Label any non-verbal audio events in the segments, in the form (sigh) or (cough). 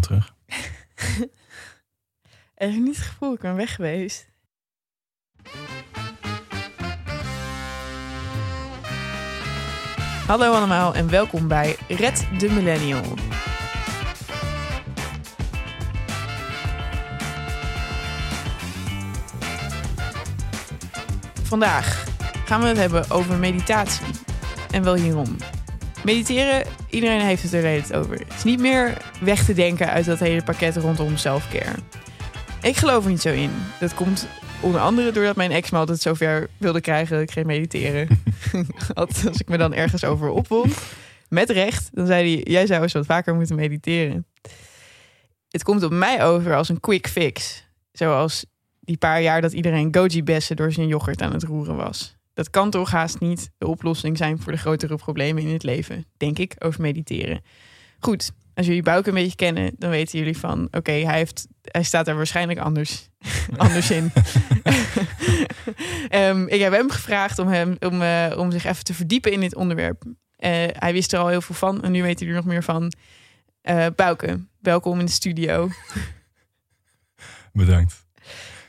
terug. (laughs) Echt niet het gevoel, ik ben weg geweest. Hallo allemaal en welkom bij Red de Millennial. Vandaag gaan we het hebben over meditatie en wel hierom. Mediteren, iedereen heeft het er tijd over. Het is niet meer weg te denken uit dat hele pakket rondom selfcare. Ik geloof er niet zo in. Dat komt onder andere doordat mijn ex me altijd zover wilde krijgen dat ik ging mediteren. (laughs) Als ik me dan ergens over opwond, met recht, dan zei hij: Jij zou eens wat vaker moeten mediteren. Het komt op mij over als een quick fix. Zoals die paar jaar dat iedereen goji-bessen door zijn yoghurt aan het roeren was. Dat kan toch haast niet de oplossing zijn voor de grotere problemen in het leven, denk ik, over mediteren. Goed, als jullie Bouke een beetje kennen, dan weten jullie van... oké, hij heeft, hij staat er waarschijnlijk anders, (laughs) anders in. (laughs) Ehm, ik heb hem gevraagd om, hem, om, eh, om zich even te verdiepen in dit onderwerp. Eh, hij wist er al heel veel van en nu weet hij er nog meer van. Eh Bouke, welkom in de studio. Bedankt.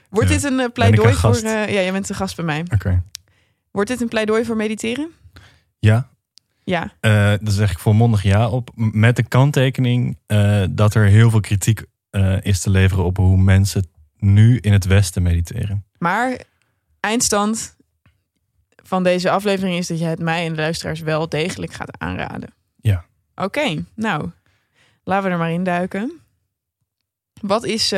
Wordt Ja. dit een Ben ik pleidooi een voor... eh, ja, jij bent de gast bij mij. Oké. Wordt dit een pleidooi voor mediteren? Ja, Ja, daar zeg ik volmondig ja op. Met de kanttekening eh, dat er heel veel kritiek eh, is te leveren op hoe mensen nu in het Westen mediteren. maar eindstand van deze aflevering is dat je het mij en de luisteraars wel degelijk gaat aanraden. Ja. Oké, nou, laten we er maar in duiken. Wat is.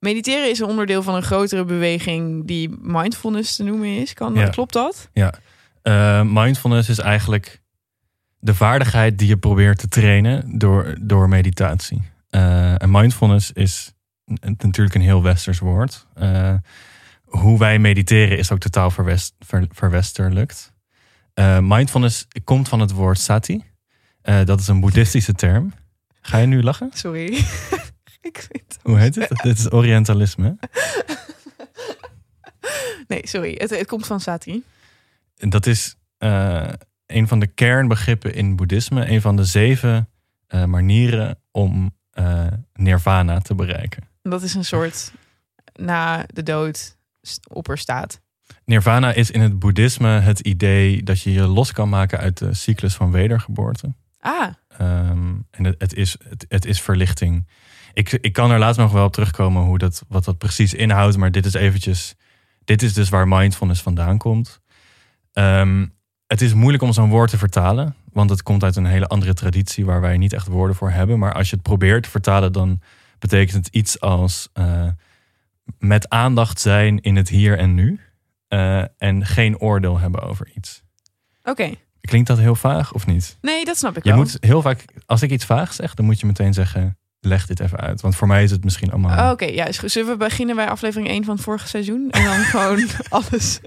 Mediteren is een onderdeel van een grotere beweging die mindfulness te noemen is. Kan, Ja. Klopt dat? Eh, mindfulness is eigenlijk de vaardigheid die je probeert te trainen door, door meditatie. Eh, en mindfulness is natuurlijk een heel westers woord. Eh, hoe wij mediteren is ook totaal verwest, ver, verwesterlijkt. Mindfulness komt van het woord sati. Dat is een boeddhistische term. Ga je nu lachen? Sorry. (laughs) (laughs) Ik vind Hoe heet het? Dit is Orientalisme. (laughs) Nee, sorry. Het, het komt van Sati. Dat is eh, een van de kernbegrippen in boeddhisme. Een van de zeven eh, manieren om eh, nirvana te bereiken. Dat is een soort na de dood st- opperstaat. Nirvana is in het boeddhisme het idee dat je je los kan maken uit de cyclus van wedergeboorte. Ah, Ehm, en het, is, het, is verlichting. Ik, ik kan er later nog wel op terugkomen hoe dat, wat dat precies inhoudt. Maar dit is eventjes. Dit is dus waar mindfulness vandaan komt. Ehm, het is moeilijk om zo'n woord te vertalen. Want het komt uit een hele andere traditie waar wij niet echt woorden voor hebben. Maar als je het probeert te vertalen, dan betekent het iets als eh, met aandacht zijn in het hier en nu. eh, en geen oordeel hebben over iets. oké. Klinkt dat heel vaag of niet? Nee, dat snap ik Je wel. moet heel vaak, als ik iets vaag zeg, dan moet je meteen zeggen: leg dit even uit. Want voor mij is het misschien allemaal. Oh, Oké, ja, is goed. Zullen we beginnen bij aflevering 1 van het vorige seizoen? En dan (laughs) gewoon alles.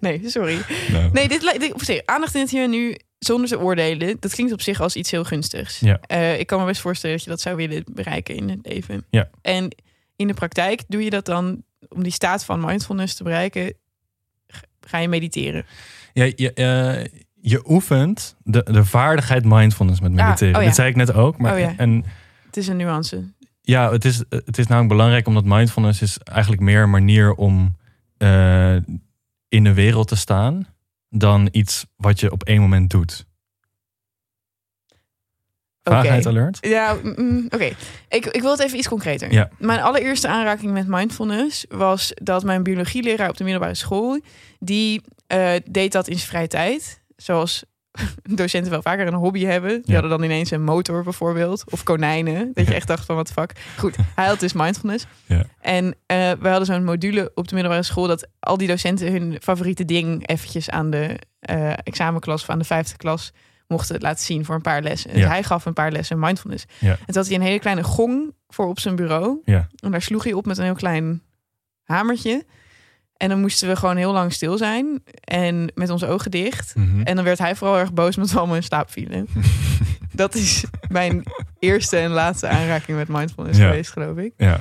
nee, sorry. nou, Nee, dit, li- dit of zeg, aandacht in het hier en nu zonder te oordelen. Dat klinkt op zich als iets heel gunstigs. Ja. Eh, ik kan me best voorstellen dat je dat zou willen bereiken in het leven. Ja. En in de praktijk doe je dat dan om die staat van mindfulness te bereiken. g- Ga je mediteren. Ja, je, eh, je oefent de, de vaardigheid mindfulness met mediteren. oh ja. Dat zei ik net ook. Maar, Oh ja. En Het is een nuance. ja, het is, het is namelijk belangrijk omdat mindfulness is eigenlijk meer een manier om eh, in de wereld te staan dan iets wat je op één moment doet. Vaagheid alert? Ja, mm, oké. Ik, ik wil het even iets concreter. Ja. Mijn allereerste aanraking met mindfulness was dat mijn biologieleraar op de middelbare school, die eh, deed dat in zijn vrije tijd. Zoals (laughs) docenten wel vaker een hobby hebben. Die Ja. hadden dan ineens een motor bijvoorbeeld. Of konijnen. Dat je echt dacht van wat de fuck. Goed, hij had dus mindfulness. Ja. En eh, we hadden zo'n module op de middelbare school... dat al die docenten hun favoriete ding... eventjes aan de eh, examenklas of aan de vijfde klas mochten laten zien voor een paar lessen. Dus Ja. hij gaf een paar lessen mindfulness. En toen had hij een hele kleine gong voor op zijn bureau. Ja. En daar sloeg hij op met een heel klein hamertje. En dan moesten we gewoon heel lang stil zijn. En met onze ogen dicht. Mhm. En dan werd hij vooral erg boos met we allemaal in slaap vielen. (laughs) dat is mijn eerste en laatste aanraking met mindfulness Ja. geweest, geloof ik. Ja.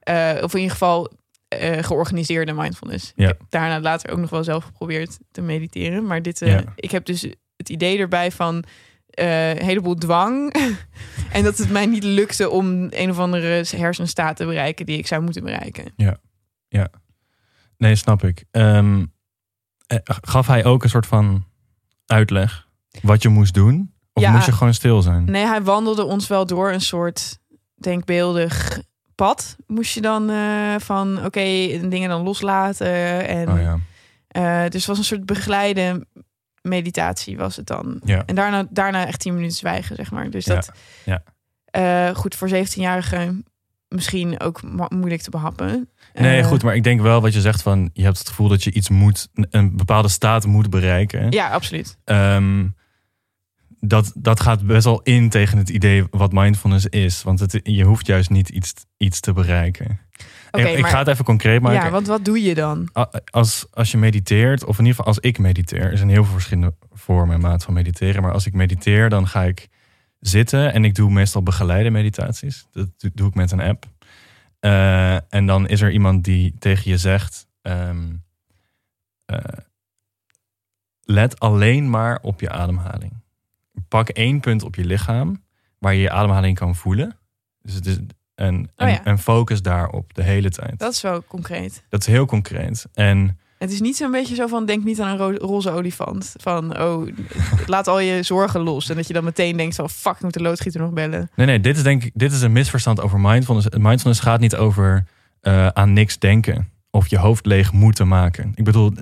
Eh, of in ieder geval eh, georganiseerde mindfulness. Ja. Ik heb daarna later ook nog wel zelf geprobeerd te mediteren. Maar dit, eh, Ja. ik heb dus het idee erbij van... een heleboel dwang. (laughs) en dat het mij niet lukte om een of andere hersenstaat te bereiken die ik zou moeten bereiken. Nee, snap ik. Ehm, eh, gaf hij ook een soort van uitleg wat je moest doen? Of Ja. moest je gewoon stil zijn? Nee, hij wandelde ons wel door een soort denkbeeldig pad. Moest je dan eh, van oké, dingen dan loslaten. En, Oh ja. eh, dus het was een soort begeleide meditatie was het dan. Ja. En daarna, daarna echt 10 minuten zwijgen, zeg maar. Dus dat, ja. goed, voor 17-jarigen misschien ook mo- moeilijk te behappen. Nee, Eh, goed, maar ik denk wel wat je zegt van je hebt het gevoel dat je iets moet, een bepaalde staat moet bereiken. Ja, absoluut. Ehm, dat, dat gaat best wel in tegen het idee wat mindfulness is. Want het, je hoeft juist niet iets, iets te bereiken. Oké, ik, ik maar- ga het even concreet maken. Ja, want wat doe je dan? Als, als je mediteert, of in ieder geval als ik mediteer, er zijn heel veel verschillende vormen en maat van mediteren. Maar als ik mediteer, dan ga ik zitten en ik doe meestal begeleide meditaties. Dat doe ik met een app. Eh, en dan is er iemand die tegen je zegt: ehm, eh, let alleen maar op je ademhaling. Pak één punt op je lichaam waar je je ademhaling kan voelen. Dus het is, en, Oh ja. en focus daarop de hele tijd. Dat is wel concreet. Dat is heel concreet. En Het is niet zo'n beetje zo van denk niet aan een ro- roze olifant. Van oh, laat al je zorgen los. En dat je dan meteen denkt van fuck, ik moet de loodgieter nog bellen. nee, nee, dit is denk ik, dit is een misverstand over mindfulness. Mindfulness gaat niet over eh, aan niks denken of je hoofd leeg moeten maken. Ik bedoel,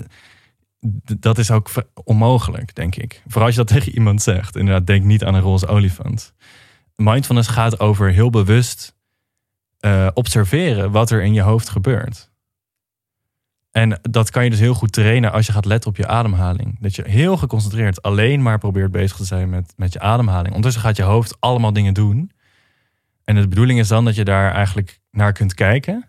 dat is ook onmogelijk, denk ik. Vooral als je dat (laughs) tegen iemand zegt. Inderdaad, denk niet aan een roze olifant. Mindfulness gaat over heel bewust eh, observeren wat er in je hoofd gebeurt. En dat kan je dus heel goed trainen als je gaat letten op je ademhaling. Dat je heel geconcentreerd alleen maar probeert bezig te zijn met, met je ademhaling. Ondertussen gaat je hoofd allemaal dingen doen. En de bedoeling is dan dat je daar eigenlijk naar kunt kijken.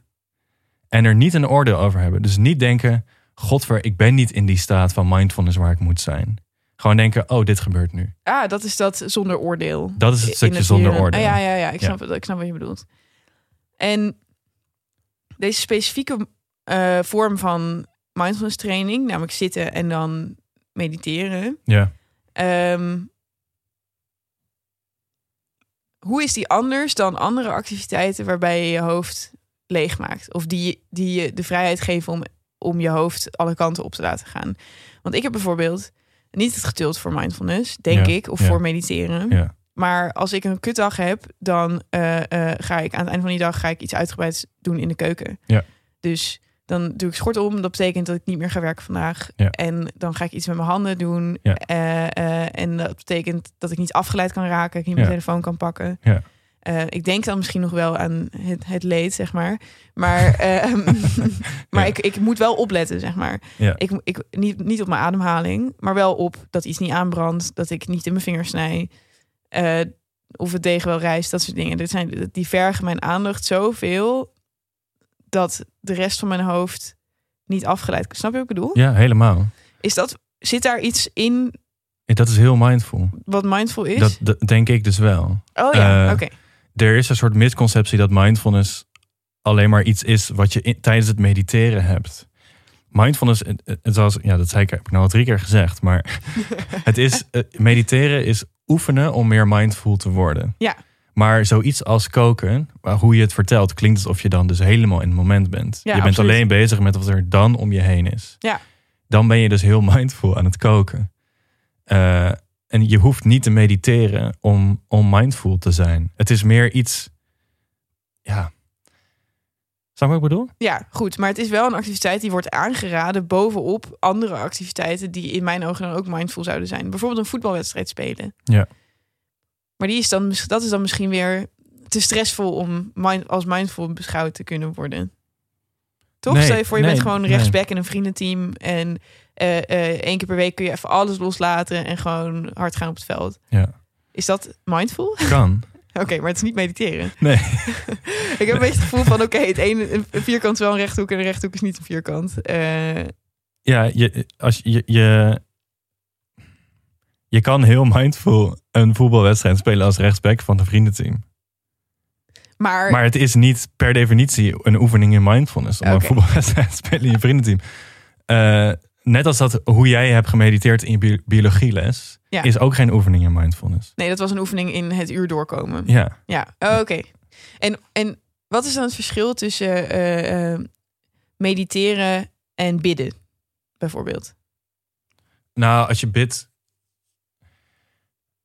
En er niet een oordeel over hebben. Dus niet denken, godver, ik ben niet in die staat van mindfulness waar ik moet zijn. Gewoon denken, oh, dit gebeurt nu. Ah, dat is dat zonder oordeel. Dat is het stukje zonder oordeel. Ah, ja, ja, ja. Ik Ja. snap, het. ik snap wat je bedoelt. En deze specifieke eh, vorm van mindfulness training, namelijk zitten en dan mediteren. Ja. Ehm, hoe is die anders dan andere activiteiten waarbij je je hoofd leegmaakt? Of die, die je de vrijheid geven om, om je hoofd alle kanten op te laten gaan? Want ik heb bijvoorbeeld niet het geduld voor mindfulness, denk Ja, ik, of ja. voor mediteren. Ja. Maar als ik een kutdag heb, dan eh, eh, ga ik aan het einde van die dag ga ik iets uitgebreids doen in de keuken. Ja. Dus dan doe ik schort om. Dat betekent dat ik niet meer ga werken vandaag. Ja. En dan ga ik iets met mijn handen doen. Ja. Eh, eh, en dat betekent dat ik niet afgeleid kan raken. Ik niet Ja. mijn telefoon kan pakken. Ja. Eh, ik denk dan misschien nog wel aan het, het leed, zeg maar. Maar, (laughs) ehm, (laughs) maar ik, ik moet wel opletten, zeg maar. Ik, ik, niet, niet op mijn ademhaling, maar wel op dat iets niet aanbrandt. Dat ik niet in mijn vingers snij. of het deeg wel rijst, dat soort dingen. Dit zijn, die vergen mijn aandacht zoveel... dat de rest van mijn hoofd niet afgeleid. Snap je wat ik bedoel? ja, helemaal. Is dat, zit daar iets in Dat is heel mindful. wat mindful is? Dat, dat denk ik dus wel. oh ja, eh, oké. Er is een soort misconceptie dat mindfulness alleen maar iets is wat je in- tijdens het mediteren hebt. Mindfulness, was, ja, dat zei ik, heb ik nou al drie keer gezegd, maar (laughs) het is, eh, mediteren is oefenen om meer mindful te worden. Ja. Maar zoiets als koken, hoe je het vertelt, klinkt alsof je dan dus helemaal in het moment bent. Ja, je bent absoluut. alleen bezig met wat er dan om je heen is. Ja. Dan ben je dus heel (laughs) mindful aan het koken. Eh, en je hoeft niet te mediteren om, om mindful te zijn. Het is meer iets, ja. Snap wat ik bedoel? Ja, goed. Maar het is wel een activiteit die wordt aangeraden bovenop andere activiteiten die in mijn ogen dan ook mindful zouden zijn. Bijvoorbeeld een voetbalwedstrijd spelen. Ja. Maar die is dan, dat is dan misschien weer te stressvol om mind, als mindful beschouwd te kunnen worden. Toch? Nee, Stel je voor, je nee, bent gewoon nee. rechtsback in een vriendenteam. En eh, één keer per week kun je even alles loslaten en gewoon hard gaan op het veld. Ja. Is dat mindful? (laughs) Kan. Oké, maar het is niet mediteren. Nee. (laughs) Ik heb een beetje het gevoel van, oké, het ene een vierkant is wel een rechthoek en een rechthoek is niet een vierkant. Eh, Ja, je, als je, je, je kan heel mindful een voetbalwedstrijd spelen als rechtsback van een vriendenteam. maar, Maar het is niet per definitie een oefening in mindfulness om een voetbalwedstrijd (laughs) te spelen in je vriendenteam. Eh, net als dat hoe jij hebt gemediteerd in je bi- biologieles, Ja. is ook geen oefening in mindfulness. Nee, dat was een oefening in het uur doorkomen. Ja, Ja, oh, oké. En, en wat is dan het verschil tussen eh, eh, mediteren en bidden, bijvoorbeeld? nou als je bidt,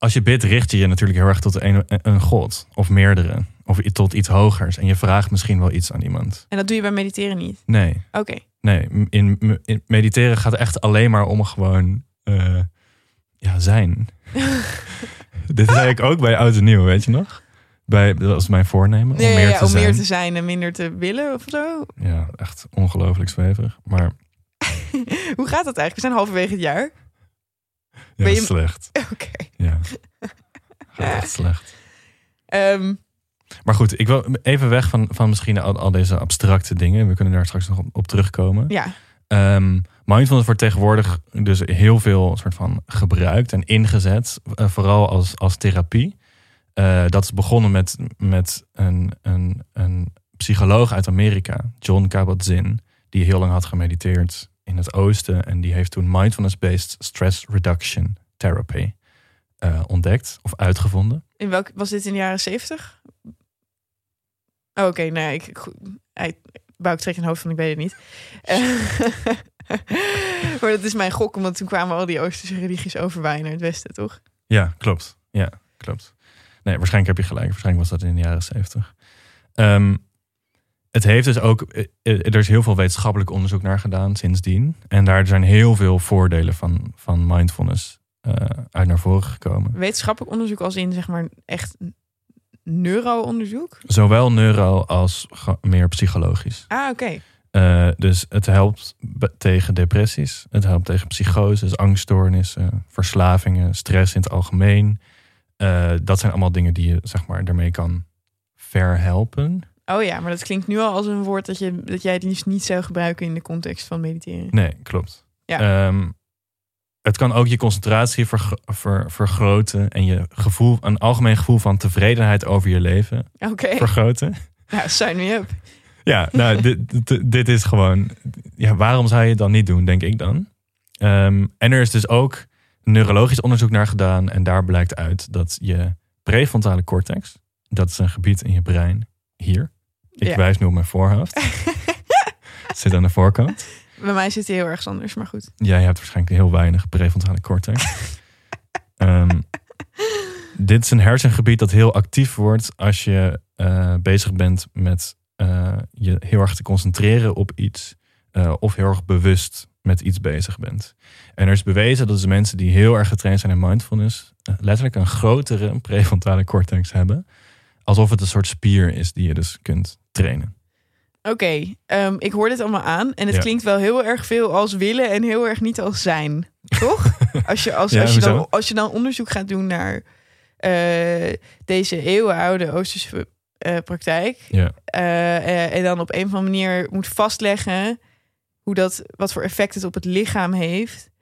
als je bidt richt je je natuurlijk heel erg tot een, een god of meerdere of tot iets hogers en je vraagt misschien wel iets aan iemand. En dat doe je bij mediteren niet. Nee, Oké. nee. In, in mediteren gaat echt alleen maar om gewoon eh, ja, zijn. (laughs) Dit zei ik ook bij Oud en Nieuw, weet je nog? Bij, dat was mijn voornemen, om meer ja, te om zijn. meer te zijn en minder te willen of zo. Ja, echt ongelooflijk zweverig. Maar (laughs) Hoe gaat dat eigenlijk? We zijn halverwege het jaar. Ja, je- slecht. (laughs) Oké. Ja. (laughs) Gaat echt slecht. Ehm, Maar goed, ik wil even weg van, van misschien al, al deze abstracte dingen. We kunnen daar straks nog op, op terugkomen. ja. Ehm, mindfulness wordt tegenwoordig dus heel veel soort van gebruikt en ingezet. eh, vooral als, als therapie. Eh, dat is begonnen met, met een, een, een psycholoog uit Amerika, John Kabat-Zinn. Die heel lang had gemediteerd in het oosten. En die heeft toen mindfulness-based stress reduction therapy eh, ontdekt of uitgevonden. In welk, was dit in de jaren zeventig? Oh, Oké, nee, ik, ik, hij, Bouk trekt een hoofd van, ik weet het niet. Eh, (laughs) maar dat is mijn gok, omdat toen kwamen al die Oosterse religies overwaaien naar het westen, toch? Ja, klopt. Ja, klopt. Nee, waarschijnlijk heb je gelijk. Waarschijnlijk was dat in de jaren zeventig. Ehm, het heeft dus ook, eh, eh, er is heel veel wetenschappelijk onderzoek naar gedaan sindsdien. En daar zijn heel veel voordelen van, van mindfulness eh, uit naar voren gekomen. Wetenschappelijk onderzoek als in, zeg maar, echt neuro-onderzoek? Zowel neuro als meer psychologisch. Ah, oké. Dus het helpt tegen depressies. Het helpt tegen psychoses, angststoornissen, verslavingen, stress in het algemeen. Dat zijn allemaal dingen die je zeg maar daarmee kan verhelpen. Oh ja, maar dat klinkt nu al als een woord dat, je, dat jij het liefst niet zou gebruiken in de context van mediteren. Nee, klopt. Ja. Ehm, het kan ook je concentratie ver- vergroten en je gevoel, een algemeen gevoel van tevredenheid over je leven vergroten. nou, sign me up. Ja, nou, (laughs) dit, dit, dit is gewoon. Ja, waarom zou je het dan niet doen, denk ik dan? Ehm, en er is dus ook neurologisch onderzoek naar gedaan. En daar blijkt uit dat je prefrontale cortex, dat is een gebied in je brein, hier. Ik Ja. wijs nu op mijn voorhoofd. (laughs) Zit aan de voorkant. Bij mij zit hij heel erg anders, maar goed. Jij hebt waarschijnlijk heel weinig prefrontale cortex. (laughs) Ehm, dit is een hersengebied dat heel actief wordt als je eh, bezig bent met eh, je heel erg te concentreren op iets. eh, of heel erg bewust met iets bezig bent. En er is bewezen dat de mensen die heel erg getraind zijn in mindfulness. letterlijk een grotere prefrontale cortex hebben. Alsof het een soort spier is die je dus kunt trainen. Oké, ehm, ik hoor dit allemaal aan. En het Ja. klinkt wel heel erg veel als willen en heel erg niet als zijn. Toch? (laughs) als, je, als, Ja, als, je dan, als je dan onderzoek gaat doen naar eh, deze eeuwenoude Oosterse eh, praktijk. Ja. eh, en dan op een of andere manier moet vastleggen hoe dat, wat voor effect het op het lichaam heeft.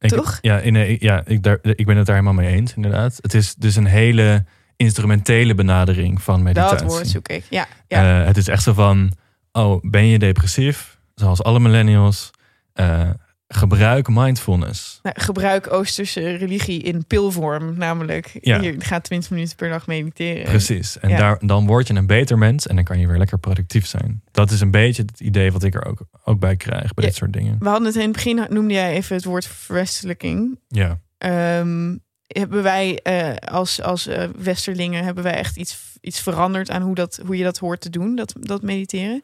Ik, Toch? Ja, in, ja ik, daar, ik ben het daar helemaal mee eens, inderdaad. Het is dus een hele instrumentele benadering van meditatie. Dat woord zoek ik. Ja, ja. Eh, het is echt zo van, oh, ben je depressief? Zoals alle millennials. eh, gebruik mindfulness. Nou, gebruik Oosterse religie in pilvorm, namelijk. Ja. Je gaat 20 minuten per dag mediteren. Precies. En Ja. daar, dan word je een beter mens en dan kan je weer lekker productief zijn. Dat is een beetje het idee wat ik er ook, ook bij krijg bij Ja. dit soort dingen. We hadden het in het begin, noemde jij even het woord verwestelijking. Ja, Ehm, hebben wij eh, als, als eh, westerlingen, hebben wij echt iets, iets veranderd aan hoe, dat, hoe je dat hoort te doen, dat, dat mediteren?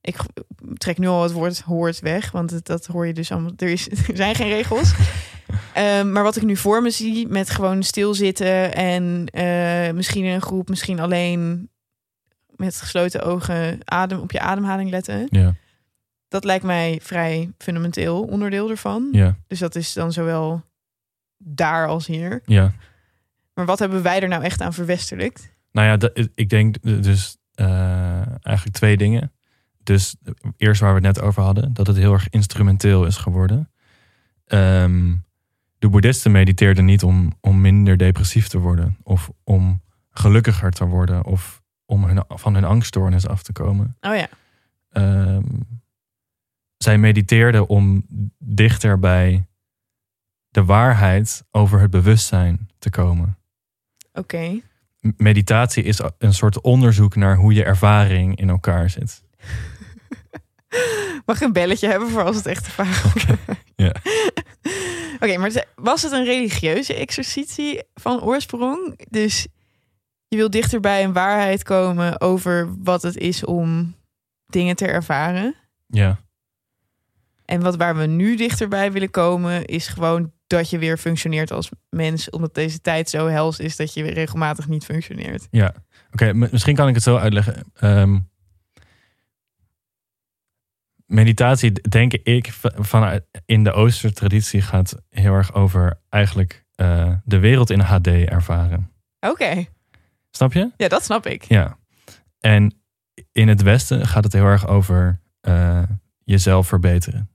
Ik trek nu al het woord hoort weg, want het, dat hoor je dus allemaal. Er, is, (laughs) er zijn geen regels. (laughs) Ehm, maar wat ik nu voor me zie, met gewoon stilzitten en eh, misschien in een groep, misschien alleen met gesloten ogen adem, op je ademhaling letten. ja, Dat lijkt mij vrij fundamenteel onderdeel ervan. ja, Dus dat is dan zowel daar als hier. ja. Maar wat hebben wij er nou echt aan verwesterlijkt? Nou ja, dat- ik denk dus eh, eigenlijk twee dingen. Dus eerst waar we het net over hadden, dat het heel erg instrumenteel is geworden. Ehm, de boeddhisten mediteerden niet om, om minder depressief te worden, of om gelukkiger te worden, of om hun, van hun angststoornis af te komen. Oh ja, Ehm, zij mediteerden om dichter bij de waarheid over het bewustzijn te komen. Oké. Meditatie is een soort onderzoek naar hoe je ervaring in elkaar zit. (laughs) Mag ik een belletje hebben voor als het echt vaag wordt? (laughs) ja. (laughs) Oké, maar was het een religieuze exercitie van oorsprong? Dus je wil dichter bij een waarheid komen over wat het is om dingen te ervaren. Ja, En wat waar we nu dichterbij willen komen, is gewoon dat je weer functioneert als mens, omdat deze tijd zo hels is dat je weer regelmatig niet functioneert. ja. Oké, misschien kan ik het zo uitleggen. Ehm, meditatie, denk ik, vanuit in de Oosterse traditie gaat heel erg over eigenlijk eh, de wereld in HD ervaren. Oké, Snap je? ja, dat snap ik. Ja. En in het Westen gaat het heel erg over eh, jezelf verbeteren.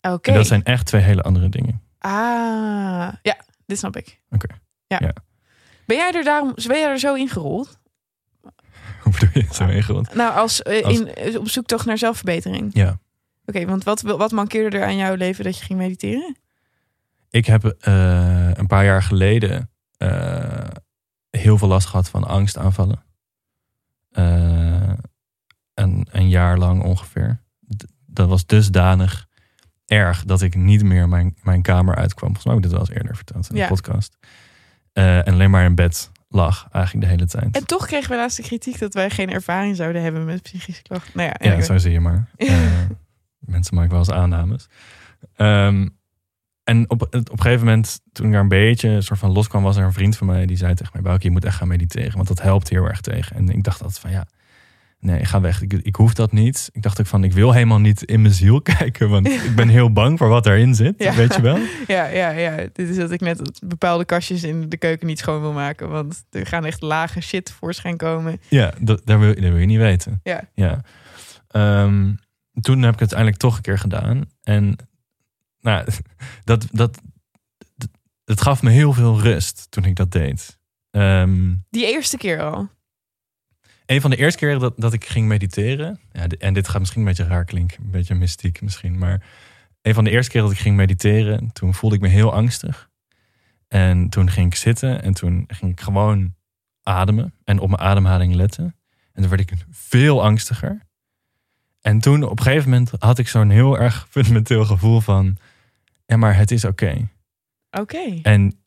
Oké. En dat zijn echt twee hele andere dingen. Ah, ja, dit snap ik. Oké. Ja. Ja. Ben jij er daarom, ben jij er zo ingerold? Hoe bedoel je het zo ingewikkeld? Nou, als, eh, Als- in, eh, op zoektocht naar zelfverbetering. Ja. Oké, want wat, wat mankeerde er aan jouw leven dat je ging mediteren? Ik heb eh, een paar jaar geleden heel veel last gehad van angstaanvallen. Eh, een, een jaar lang ongeveer. D- dat was dusdanig erg dat ik niet meer mijn, mijn kamer uitkwam. Volgens mij heb ik dit wel eens eerder verteld in Ja. de podcast. Eh, en alleen maar in bed lag eigenlijk de hele tijd. En toch kregen we laatst de kritiek dat wij geen ervaring zouden hebben met psychische klachten. Nou ja, Ja, anyway. zo zie je maar. (laughs) Eh, mensen maken wel eens aannames. Ehm, en op, op een gegeven moment, toen ik daar een beetje een soort van loskwam, was er een vriend van mij die zei tegen mij: Bouke, je moet echt gaan mediteren, want dat helpt heel erg tegen. En ik dacht altijd van ja, nee, ga weg. Ik, ik hoef dat niet. Ik dacht ook van, ik wil helemaal niet in mijn ziel (laughs) kijken, want ik ben heel bang voor wat erin zit. Ja. Weet je wel? (laughs) ja, ja, ja. Dit is dat ik net bepaalde kastjes in de keuken niet schoon wil maken. Want er gaan echt lage shit voorschijn komen. Ja, dat, dat, wil, dat wil je niet weten. Ja. ja. Ehm, toen heb ik het uiteindelijk toch een keer gedaan. En nou, (laughs) dat, dat, dat, het gaf me heel veel rust toen ik dat deed. Ehm, Die eerste keer al. Een van de eerste keren dat, dat ik ging mediteren. Ja, en dit gaat misschien een beetje raar klinken. Een beetje mystiek misschien. Maar een van de eerste keren dat ik ging mediteren. Toen voelde ik me heel angstig. En toen ging ik zitten. En toen ging ik gewoon ademen. En op mijn ademhaling letten. En toen werd ik veel angstiger. En toen op een gegeven moment had ik zo'n heel erg (laughs) fundamenteel gevoel van... Ja, maar het is oké. Oké. En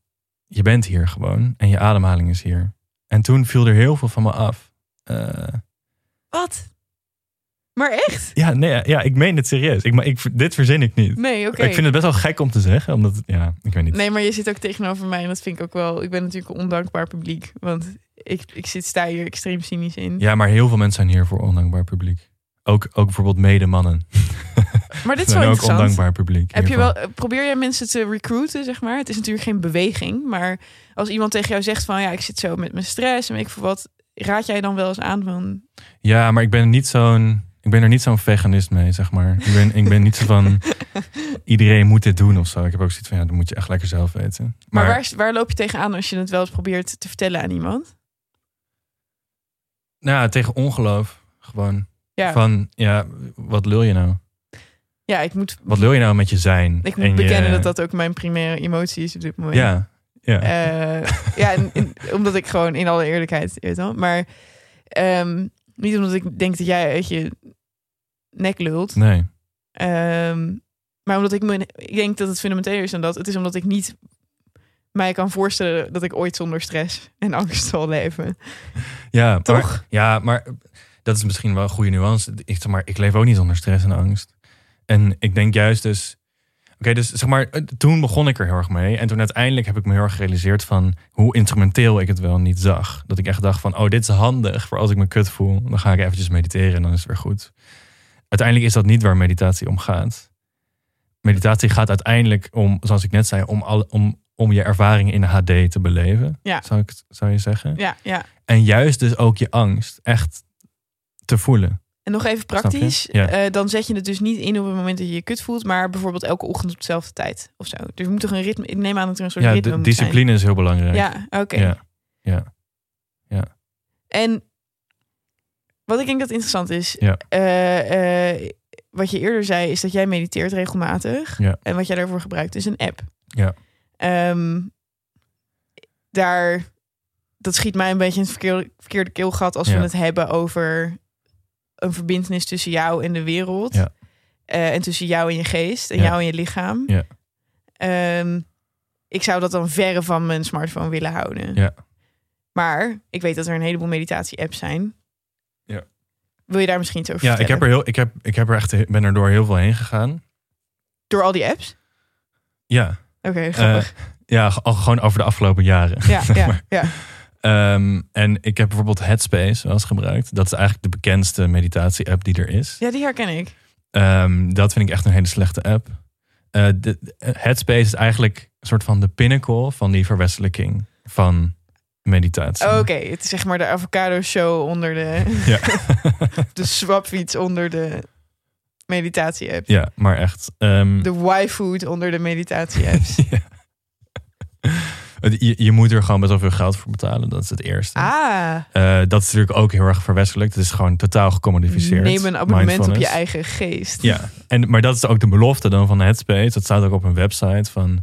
je bent hier gewoon. En je ademhaling is hier. En toen viel er heel veel van me af. Eh, Wat? Maar echt? ja, nee, ja, ik meen het serieus. Ik, maar ik, dit verzin ik niet. Nee, oké. Ik vind het best wel gek om te zeggen. Omdat, het- ja, ik weet niet. Nee, maar je zit ook tegenover mij en dat vind ik ook wel... Ik ben natuurlijk een ondankbaar publiek. Want ik, ik zit, sta hier extreem cynisch in. Ja, maar heel veel mensen zijn hier voor ondankbaar publiek. Ook, ook bijvoorbeeld medemannen. (laughs) Maar dit is wel ook interessant. ondankbaar publiek. Heb je wel, probeer jij mensen te recruiten, zeg maar? Het is natuurlijk geen beweging, maar als iemand tegen jou zegt van ja, ik zit zo met mijn stress en ik veel wat, raad jij dan wel eens aan van Ja, maar ik ben niet zo'n. Ik ben er niet zo'n veganist mee, zeg maar. Ik ben, ik ben niet zo van. (laughs) Iedereen moet dit doen of zo. Ik heb ook zoiets van ja, dan moet je echt lekker zelf weten. Maar, waar, waar loop je tegenaan als je het wel eens probeert te vertellen aan iemand? Nou, tegen ongeloof. Gewoon. Ja, Van ja, wat lul je nou? ja ik moet, Wat wil je nou met je zijn? ik moet En je- bekennen dat dat ook mijn primaire emotie is op dit moment. Ja, ja. Eh, ja, en- en- omdat ik gewoon in alle eerlijkheid, weet wel. Maar ehm, niet omdat ik denk dat jij uit je nek lult. nee. Ehm, maar omdat ik me, ik denk dat het fundamenteler is dan dat. Het is omdat ik niet mij kan voorstellen dat ik ooit zonder stress en angst zal leven. Ja, maar, Toch? ja, maar dat is misschien wel een goede nuance. Ik, zeg maar, ik leef ook niet onder stress en angst. En ik denk juist dus... Oké, dus zeg maar, toen begon ik er heel erg mee. En toen uiteindelijk heb ik me heel erg gerealiseerd van... hoe instrumenteel ik het wel niet zag. Dat ik echt dacht van, oh, dit is handig voor als ik me kut voel. Dan ga ik eventjes mediteren en dan is het weer goed. Uiteindelijk is dat niet waar meditatie om gaat. Meditatie gaat uiteindelijk om, zoals ik net zei... om, al, om, om je ervaring in HD te beleven. Ja. Zou, ik, zou je zeggen? Ja, ja. En juist dus ook je angst echt te voelen. En nog even praktisch. Je? Ja. eh, dan zet je het dus niet in op het moment dat je je kut voelt, maar bijvoorbeeld elke ochtend op dezelfde tijd of zo. Dus er moet toch een ritme. Ik neem aan dat er een soort Ja, ritme moet discipline is heel belangrijk. Ja, oké. Ja. ja. En wat ik denk dat interessant is, Ja. eh, eh, wat je eerder zei, is dat jij mediteert regelmatig. Ja. En wat jij daarvoor gebruikt is een app. Ja. Ehm, daar, dat schiet mij een beetje in het verkeerde, verkeerde keelgat als we het hebben over een verbindenis tussen jou en de wereld. Ja. Eh, en tussen jou en je geest en Ja. jou en je lichaam. Ja. Ehm, ik zou dat dan verre van mijn smartphone willen houden. Ja. Maar ik weet dat er een heleboel meditatie-apps zijn. Ja. Wil je daar misschien iets over Ja, ik heb er heel, ik heb, ik heb er echt, ben er door heel veel heen gegaan. Door al die apps? Ja, Oké, grappig. ja, al gewoon over de afgelopen jaren. ja, (laughs) ja, ja. Ehm, en ik heb bijvoorbeeld Headspace wel eens gebruikt. Dat is eigenlijk de bekendste meditatie-app die er is. ja, die herken ik. Ehm, dat vind ik echt een hele slechte app. Eh, de, de- Headspace is eigenlijk een soort van de pinnacle van die verwestelijking van meditatie. Oké, het is zeg maar de avocado show onder de, Ja. (laughs) de swapfiets onder de meditatie-apps. ja, maar echt. ehm, De Y-food onder de meditatie-apps. (laughs) ja. Je, je moet er gewoon best wel veel geld voor betalen. Dat is het eerste. ah, Eh, dat is natuurlijk ook heel erg verwestelijk. Het is gewoon totaal gecommodificeerd. neem een abonnement op je eigen geest. Ja, en, maar dat is ook de belofte dan van Headspace. Dat staat ook op een website van...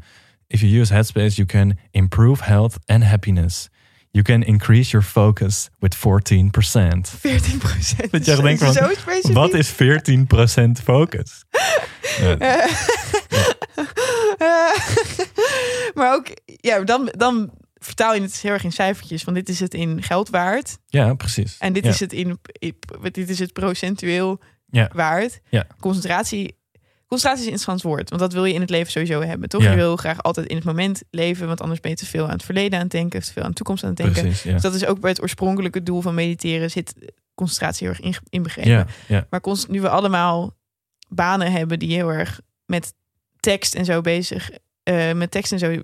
If you use Headspace, you can improve health and happiness. You can increase your focus with 14%. 14 procent. Dat je echt denkt van, zo specifiek. Wat is 14% focus? Ja, (laughs) maar ook, ja, dan, dan vertaal je het heel erg in cijfertjes. Van dit is het in geld waard. ja precies. En dit, Ja. is, het in, in- dit is het procentueel Ja. waard. Ja. Concentratie, concentratie is een interessant woord. Want dat wil je in het leven sowieso hebben, toch? Ja. Je wil graag altijd in het moment leven. Want anders ben je te veel aan het verleden aan het denken. Of te veel aan de toekomst aan het denken. Precies, ja. Dus dat is ook bij het oorspronkelijke doel van mediteren. Zit concentratie heel erg in, inbegrepen. Ja, Maar nu we allemaal banen hebben die heel erg met tekst en zo bezig, eh, met tekst en zo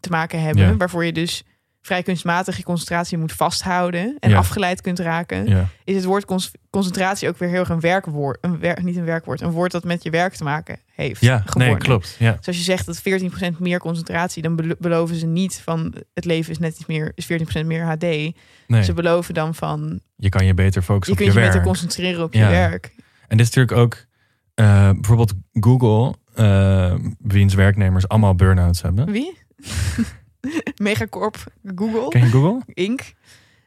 te maken hebben, waarvoor je dus vrij kunstmatig je concentratie moet vasthouden en Ja. afgeleid kunt raken, ja, is het woord concentratie ook weer heel erg een werkwoord, een wer- niet een werkwoord, een woord dat met je werk te maken heeft. ja nee, klopt. Ja, Dus als je zegt dat 14% meer concentratie, dan belo- beloven ze niet van het leven is net iets meer, is 14% meer HD. nee. Ze beloven dan van Je kan je beter focussen je op kunt je je beter werk. concentreren op je werk. En dit is natuurlijk ook... eh, bijvoorbeeld Google, eh, wiens werknemers allemaal burn-outs hebben. Wie? (laughs) (laughs) Megacorp Google Ken je Google? Inc.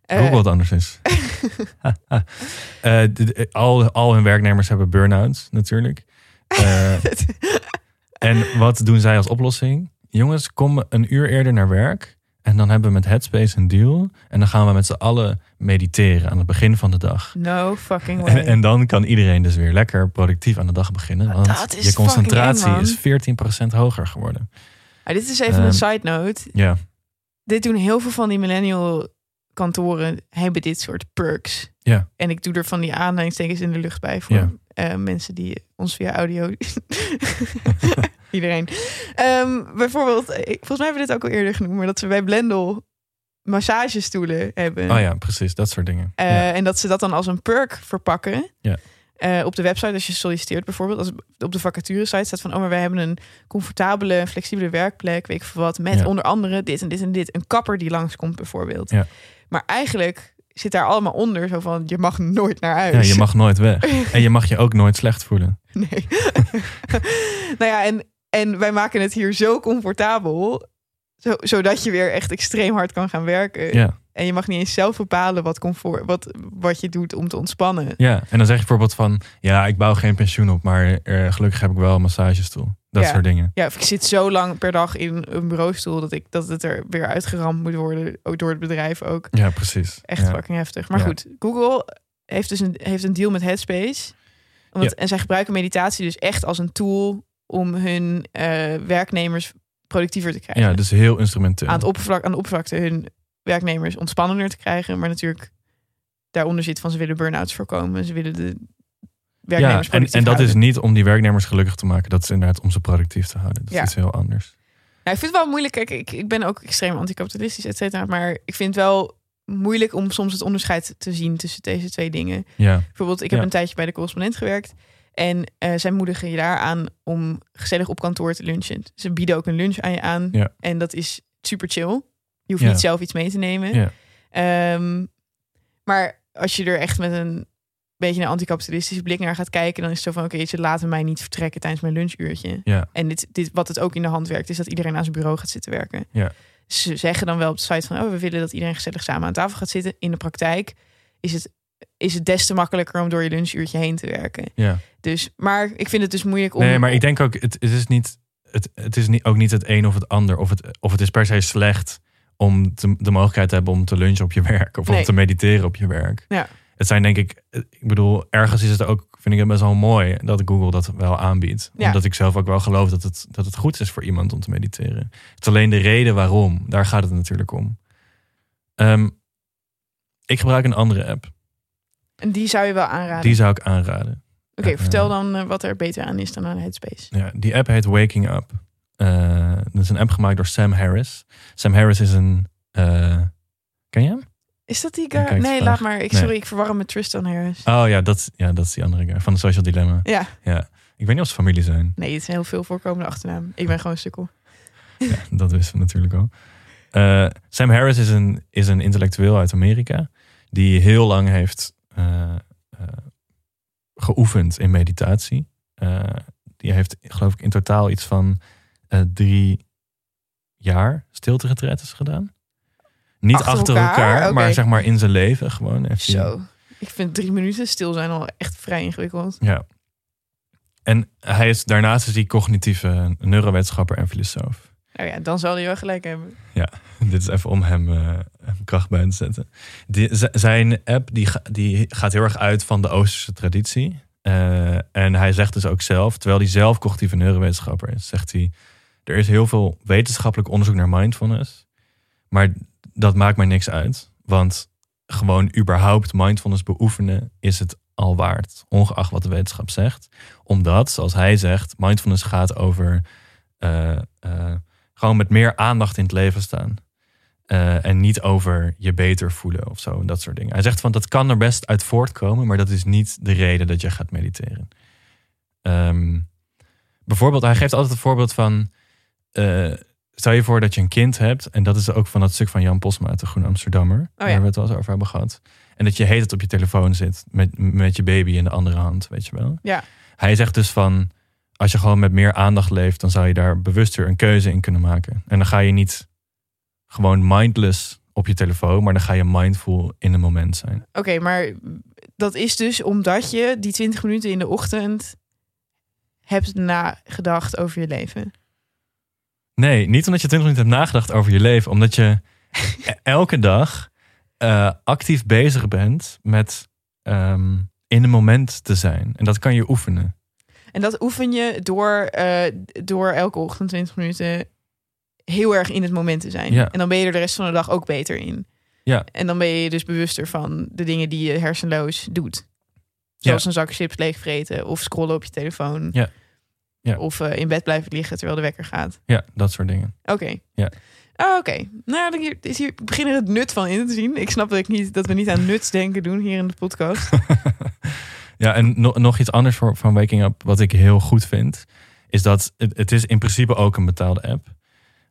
Eh, Google het anders is. (laughs) Eh, al, al hun werknemers hebben burn-outs natuurlijk. (laughs) Eh, en wat doen zij als oplossing? Jongens, kom een uur eerder naar werk. En dan hebben we met Headspace een deal. En dan gaan we met z'n allen mediteren aan het begin van de dag. no fucking way. En, en dan kan iedereen dus weer lekker productief aan de dag beginnen. Want dat is je concentratie eng, is 14% hoger geworden. Ah, dit is even Ehm, een side note. Ja, Dit doen heel veel van die millennial kantoren hebben dit soort perks. Ja. En ik doe er van die aanhalingstekens in de lucht bij voor eh, mensen die ons via audio. (laughs) Iedereen. Ehm, bijvoorbeeld, ik- volgens mij hebben we dit ook al eerder genoemd, maar dat ze bij Blendel massagestoelen hebben. oh ja, precies. Dat soort dingen. Eh. En dat ze dat dan als een perk verpakken. Ja. Eh, op de website, als je solliciteert bijvoorbeeld, als op de vacature site staat van, oh, maar wij hebben een comfortabele, flexibele werkplek, weet ik veel wat, met Ja. onder andere dit en dit en dit. Een kapper die langskomt bijvoorbeeld. Ja. Maar eigenlijk zit daar allemaal onder, zo van, je mag nooit naar huis. ja, je mag nooit weg. (laughs) En je mag je ook nooit slecht voelen. Nee. (laughs) nou ja, en, en wij maken het hier zo comfortabel, zo, zodat je weer echt extreem hard kan gaan werken. Ja. En je mag niet eens zelf bepalen wat, comfort, wat, wat je doet om te ontspannen. Ja, en dan zeg je bijvoorbeeld van... ja, ik bouw geen pensioen op, maar eh, gelukkig heb ik wel een massagestoel. Dat Ja. soort dingen. Ja, of ik zit zo lang per dag in een bureaustoel dat, ik, dat het er weer uitgeramd moet worden, ook door het bedrijf ook. Ja, precies. Echt ja. fucking heftig. Maar Ja. goed, Google heeft dus een, heeft een deal met Headspace. En zij gebruiken meditatie dus echt als een tool om hun eh, werknemers productiever te krijgen. Ja, dus heel instrumenteel. aan, het oppervlak, aan de oppervlakte hun werknemers ontspannender te krijgen. Maar natuurlijk daaronder zit van ze willen burn-outs voorkomen. Ze willen de ja, werknemers en, productief en dat is niet om die werknemers gelukkig te maken. Dat is inderdaad om ze productief te houden. Dat is Ja. iets heel anders. Nou, ik vind het wel moeilijk. Kijk, ik, ik ben ook extreem anticapitalistisch, et cetera. Maar ik vind het wel moeilijk om soms het onderscheid te zien tussen deze twee dingen. Ja, Bijvoorbeeld, ik heb Ja. een tijdje bij de correspondent gewerkt. En eh, zij moedigen je daar aan om gezellig op kantoor te lunchen. Ze bieden ook een lunch aan je aan. Ja. En dat is super chill. Je hoeft Ja. niet zelf iets mee te nemen. Ja. Ehm, maar als je er echt met een beetje een anticapitalistische blik naar gaat kijken, dan is het zo van oké, ze laten mij niet vertrekken tijdens mijn lunchuurtje. Ja. En dit, dit, wat het ook in de hand werkt, is dat iedereen aan zijn bureau gaat zitten werken. Ja. Ze zeggen dan wel op de site van oh, we willen dat iedereen gezellig samen aan tafel gaat zitten. In de praktijk is het, is het des te makkelijker om door je lunchuurtje heen te werken. Ja. Dus, maar ik vind het dus moeilijk om. Nee, maar ik denk ook, het, het is niet, het, het is niet, ook niet het een of het ander. Of het, of het is per se slecht om te- de mogelijkheid te hebben om te lunchen op je werk. Of Nee. om te mediteren op je werk. Ja. Het zijn denk ik, ik bedoel, ergens is het ook, vind ik het best wel mooi dat Google dat wel aanbiedt. Ja. Omdat ik zelf ook wel geloof dat het, dat het goed is voor iemand om te mediteren. Het is alleen de reden waarom, daar gaat het natuurlijk om. Ehm, ik gebruik een andere app. En die zou je wel aanraden. Die zou ik aanraden. Oké, eh, vertel dan eh, wat er beter aan is dan aan Headspace. Ja, die app heet Waking Up. Eh, dat is een app gemaakt door Sam Harris. Sam Harris is een. ken je hem? Is dat die Ja, guy? nee, laat maar. Ik, Nee. sorry, ik verwar hem met Tristan Harris. Oh ja dat, ja, dat is die andere guy van de Social Dilemma. Ja, Ik weet niet of ze familie zijn. nee, het is een heel veel voorkomende achternaam. Ik ben gewoon een sukkel. Ja, dat wisten we natuurlijk al. Sam Harris is een, is een intellectueel uit Amerika. Die heel lang heeft geoefend in meditatie. Eh, die heeft, geloof ik, in totaal iets van eh, drie jaar stilte-retretes gedaan. Niet Achter achter, elkaar? maar zeg maar in zijn leven gewoon. Hij- Zo. Ik vind drie minuten stil zijn al echt vrij ingewikkeld. Ja. En hij is daarnaast is hij cognitieve neurowetenschapper en filosoof. Nou ja, dan zal hij wel gelijk hebben. (laughs) Dit is even om hem, eh, kracht bij te zetten. Zijn app die, die gaat heel erg uit van de Oosterse traditie. Eh, en hij zegt dus ook zelf, terwijl hij zelf cognitieve neurowetenschapper is, zegt hij: Er is heel veel wetenschappelijk onderzoek naar mindfulness. Maar dat maakt mij niks uit. Want gewoon überhaupt mindfulness beoefenen is het al waard. Ongeacht wat de wetenschap zegt. Omdat, zoals hij zegt, mindfulness gaat over eh, gewoon met meer aandacht in het leven staan. Eh, en niet over je beter voelen of zo. en Dat soort dingen. Hij zegt van dat kan er best uit voortkomen, maar dat is niet de reden dat je gaat mediteren. Ehm, bijvoorbeeld, hij geeft altijd het voorbeeld van. eh, stel je voor dat je een kind hebt. En dat is ook van dat stuk van Jan Posma uit de Groene Amsterdammer. Oh ja. Waar we het wel eens over hebben gehad. En dat je heet het op je telefoon zit. Met, met je baby in de andere hand, weet je wel. Ja. Hij zegt dus van. Als je gewoon met meer aandacht leeft, dan zou je daar bewuster een keuze in kunnen maken. En dan ga je niet gewoon mindless op je telefoon, maar dan ga je mindful in het moment zijn. Oké, maar dat is dus omdat je die 20 minuten in de ochtend hebt nagedacht over je leven. Nee, niet omdat je 20 minuten hebt nagedacht over je leven, omdat je (laughs) e- elke dag eh, actief bezig bent met ehm, in het moment te zijn. En dat kan je oefenen. En dat oefen je door, eh, door elke ochtend 20 minuten heel erg in het moment te zijn. Ja. En dan ben je er de rest van de dag ook beter in. Ja. En dan ben je dus bewuster van de dingen die je hersenloos doet. Zoals een zak chips leegvreten of scrollen op je telefoon. Ja. Ja. Of eh, in bed blijven liggen terwijl de wekker gaat. Ja, dat soort dingen. Oké. Ja. Ah, Oké. Nou, dan hier, is hier, ik begin er het nut van in te zien. Ik snap dat, ik niet, dat we niet aan nutsdenken doen hier in de podcast. (laughs) ja, en no- nog iets anders voor, van Waking Up, wat ik heel goed vind, is dat het, het is in principe ook een betaalde app.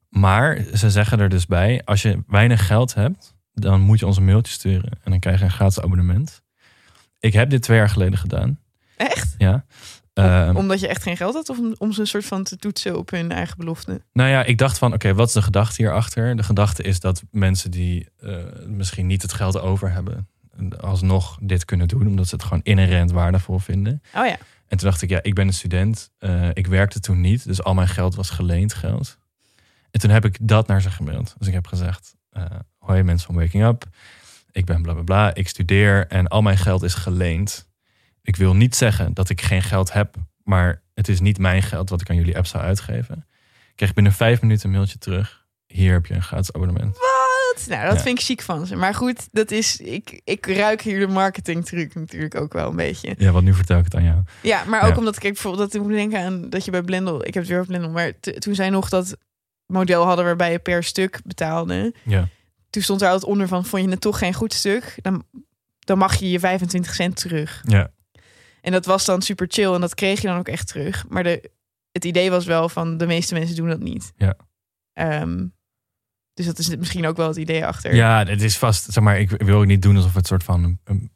Maar ze zeggen er dus bij, als je weinig geld hebt, dan moet je ons een mailtje sturen en dan krijg je een gratis abonnement. Ik heb dit twee jaar geleden gedaan. Echt? Ja. Ehm, Omdat je echt geen geld had? Of om, om ze een soort van te toetsen op hun eigen belofte? Nou ja, ik dacht van, oké, wat is de gedachte hierachter? De gedachte is dat mensen die eh, misschien niet het geld over hebben, alsnog dit kunnen doen, omdat ze het gewoon inherent waardevol vinden. Oh ja. En toen dacht ik, ja, ik ben een student, eh, ik werkte toen niet, dus al mijn geld was geleend geld. En toen heb ik dat naar ze gemaild. Dus ik heb gezegd, eh hoi mensen van Waking Up, ik ben bla bla bla, ik studeer en al mijn geld is geleend. Ik wil niet zeggen dat ik geen geld heb, maar het is niet mijn geld wat ik aan jullie app zou uitgeven. Ik kreeg binnen vijf minuten een mailtje terug. Hier heb je een gratis abonnement. Wat? Nou, dat Ja. vind ik chic van ze. Maar goed, dat is, ik, ik ruik hier de marketingtruc natuurlijk ook wel een beetje. Ja, want nu vertel ik het aan jou. Ja, maar ook Ja. omdat ik bijvoorbeeld dat ik moet denken aan dat je bij Blendel, ik heb het weer op Blendel, maar toen zij nog dat model hadden waarbij je per stuk betaalde, Ja, toen stond er altijd onder van, vond je het toch geen goed stuk, dan, dan mag je je 25 cent terug. ja, En dat was dan super chill en dat kreeg je dan ook echt terug. Maar de, het idee was wel van, de meeste mensen doen dat niet. Ja. Ehm, dus dat is misschien ook wel het idee achter. ja het is vast, zeg maar, ik wil ook niet doen alsof het soort van een, een,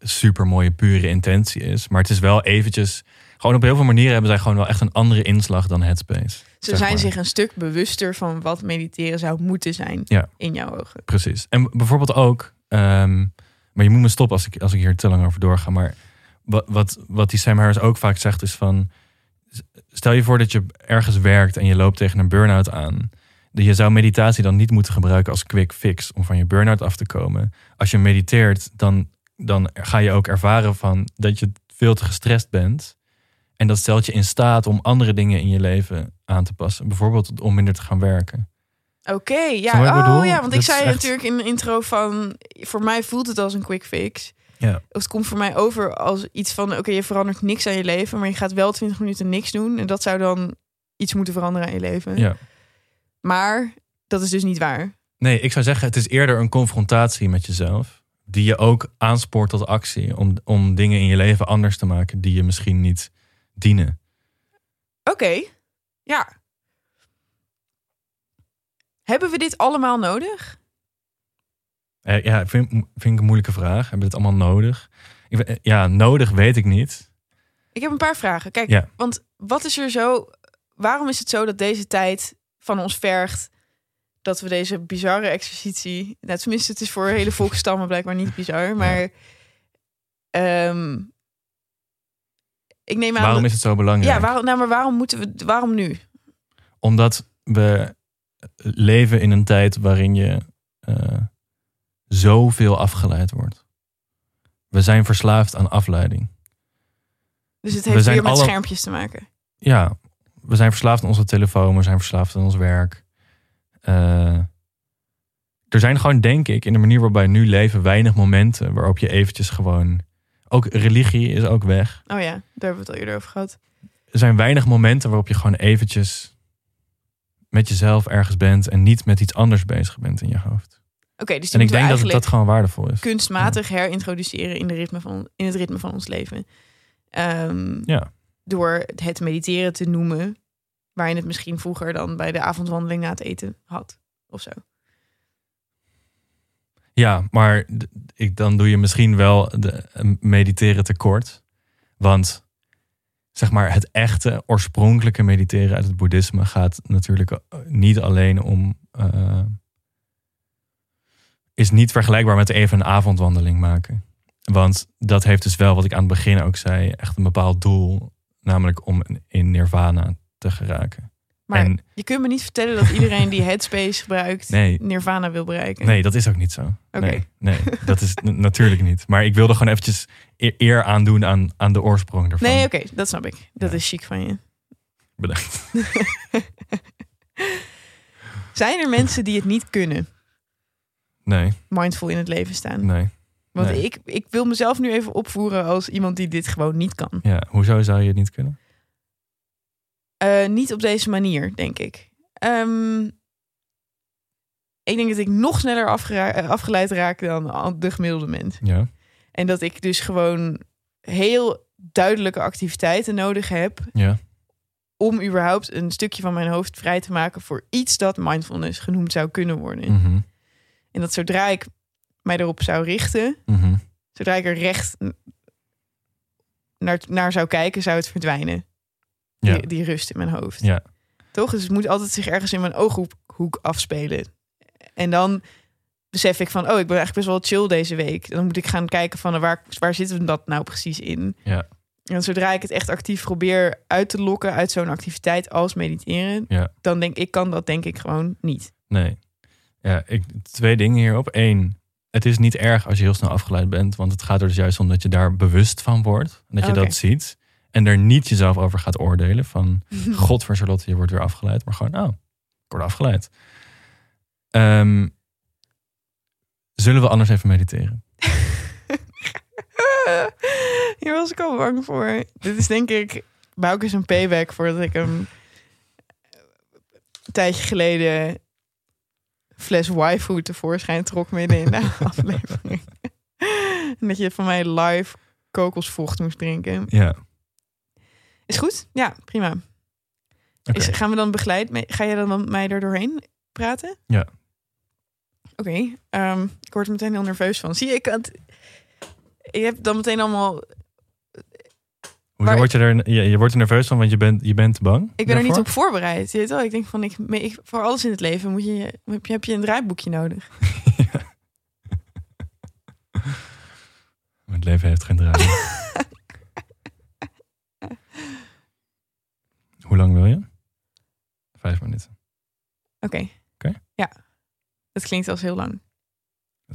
super mooie, pure intentie is. Maar het is wel eventjes. Gewoon op heel veel manieren hebben zij gewoon wel echt een andere inslag dan Headspace. Ze zijn maar. zich een stuk bewuster van wat mediteren zou moeten zijn Ja. in jouw ogen. Precies. En bijvoorbeeld ook, ehm, maar je moet me stoppen als ik, als ik hier te lang over doorga. Maar wat, wat, wat die Sam Harris ook vaak zegt is van, stel je voor dat je ergens werkt en je loopt tegen een burn-out aan. Je zou meditatie dan niet moeten gebruiken als quick fix om van je burn-out af te komen. Als je mediteert, dan, dan ga je ook ervaren van dat je veel te gestrest bent. En dat stelt je in staat om andere dingen in je leven aan te passen. Bijvoorbeeld om minder te gaan werken. Oké, ja. Oh bedoel? ja, want ik Dat zei echt- natuurlijk in de intro van... Voor mij voelt het als een quick fix. Ja. Of het komt voor mij over als iets van... Oké, je verandert niks aan je leven, maar je gaat wel 20 minuten niks doen. En dat zou dan iets moeten veranderen aan je leven. Ja. Maar dat is dus niet waar. Nee, ik zou zeggen, het is eerder een confrontatie met jezelf. Die je ook aanspoort tot actie. Om, om dingen in je leven anders te maken die je misschien niet dienen. Oké, ja. Hebben we dit allemaal nodig? Eh, ja, vind, vind ik een moeilijke vraag. Hebben we het allemaal nodig? Ik, eh, ja, nodig weet ik niet. Ik heb een paar vragen. Kijk, Ja. want wat is er zo... Waarom is het zo dat deze tijd van ons vergt... dat we deze bizarre exercitie... Nou, tenminste, het is voor hele volkstammen blijkbaar niet bizar. Maar ehm, ik neem aan... Waarom dat- is het zo belangrijk? Ja, waarom, nou, maar waarom moeten we... Waarom nu? Omdat we leven in een tijd waarin je eh, zoveel afgeleid wordt. We zijn verslaafd aan afleiding. Dus het We heeft zijn weer met alle- schermpjes te maken. ja, we zijn verslaafd aan onze telefoon, we zijn verslaafd aan ons werk. Eh, er zijn gewoon, denk ik, in de manier waarop wij nu leven, weinig momenten waarop je eventjes gewoon. Ook religie is ook weg. Oh ja, daar hebben we het al eerder over gehad. Er zijn weinig momenten waarop je gewoon eventjes met jezelf ergens bent en niet met iets anders bezig bent in je hoofd. Oké, dus die En ik denk dat het dat gewoon waardevol is. kunstmatig herintroduceren in, de ritme van, in het ritme van ons leven. Ehm, Ja. Door het mediteren te noemen, waar je het misschien vroeger dan bij de avondwandeling na het eten had. Of zo. Ja, maar ik, dan doe je misschien wel de mediteren tekort. Want zeg maar het echte, oorspronkelijke mediteren uit het boeddhisme gaat natuurlijk eh, niet alleen om. eh, is niet vergelijkbaar met even een avondwandeling maken. Want dat heeft dus wel, wat ik aan het begin ook zei, echt een bepaald doel. Namelijk om in nirvana te geraken. Maar en je kunt me niet vertellen dat iedereen die Headspace gebruikt, (laughs) Nee. Nirvana wil bereiken. Nee, dat is ook niet zo. Oké. Nee, nee, dat is natuurlijk niet. Maar ik wilde gewoon eventjes e- eer aandoen aan, aan de oorsprong ervan. Nee, oké, dat snap ik. Dat Ja. is chic van je. Bedankt. (laughs) Zijn er mensen die het niet kunnen, Nee, mindful in het leven staan? nee. Want nee. ik, ik wil mezelf nu even opvoeren als iemand die dit gewoon niet kan. Ja, hoezo zou je het niet kunnen? Eh, niet op deze manier, denk ik. Ehm, ik denk dat ik nog sneller eh, afgeleid raak dan de gemiddelde mens. Ja, En dat ik dus gewoon heel duidelijke activiteiten nodig heb ja, om überhaupt een stukje van mijn hoofd vrij te maken voor iets dat mindfulness genoemd zou kunnen worden. mhm, En dat zodra ik mij erop zou richten, mhm. zodra ik er recht naar, naar zou kijken, zou het verdwijnen. Ja. Die, die rust in mijn hoofd. Ja. Toch? Dus het moet altijd zich ergens in mijn ooghoek afspelen. En dan besef ik van, oh, ik ben eigenlijk best wel chill deze week. Dan moet ik gaan kijken van, waar, waar zitten we dat nou precies in? Ja. En zodra ik het echt actief probeer uit te lokken uit zo'n activiteit als mediteren, Ja. dan denk ik, kan dat denk ik gewoon niet. Nee. Ja, ik, twee dingen hierop. Eén, het is niet erg als je heel snel afgeleid bent. Want het gaat er dus juist om dat je daar bewust van wordt. En dat je dat ziet. En er niet jezelf over gaat oordelen. Van, (laughs) god voor Charlotte, je wordt weer afgeleid. Maar gewoon, oh, ik word afgeleid. Ehm, zullen we anders even mediteren? (laughs) Hier was ik al bang voor. Dit is denk ik Bouke een payback voordat ik hem een tijdje geleden fles waifu tevoorschijn trok midden in de (laughs) aflevering. en dat je van mij live kokosvocht moest drinken. Ja. Is goed? Ja, prima. Is, gaan we dan begeleid? mee- Ga jij dan met mij er doorheen praten? Ja. Oké. ehm, ik word er meteen heel nerveus van. Zie je, ik, had, je hebt dan meteen allemaal... Maar- word je, er, je, je wordt er nerveus van, want je bent, je bent bang? Ik ben er niet op voorbereid. Je weet wel, ik denk van, ik, ik, voor alles in het leven moet je, heb, je, heb je een draaiboekje nodig. (laughs) Het leven heeft geen draai. (laughs) Hoe lang wil je? Vijf minuten. Oké. Oké. Ja. Dat klinkt als heel lang. Dat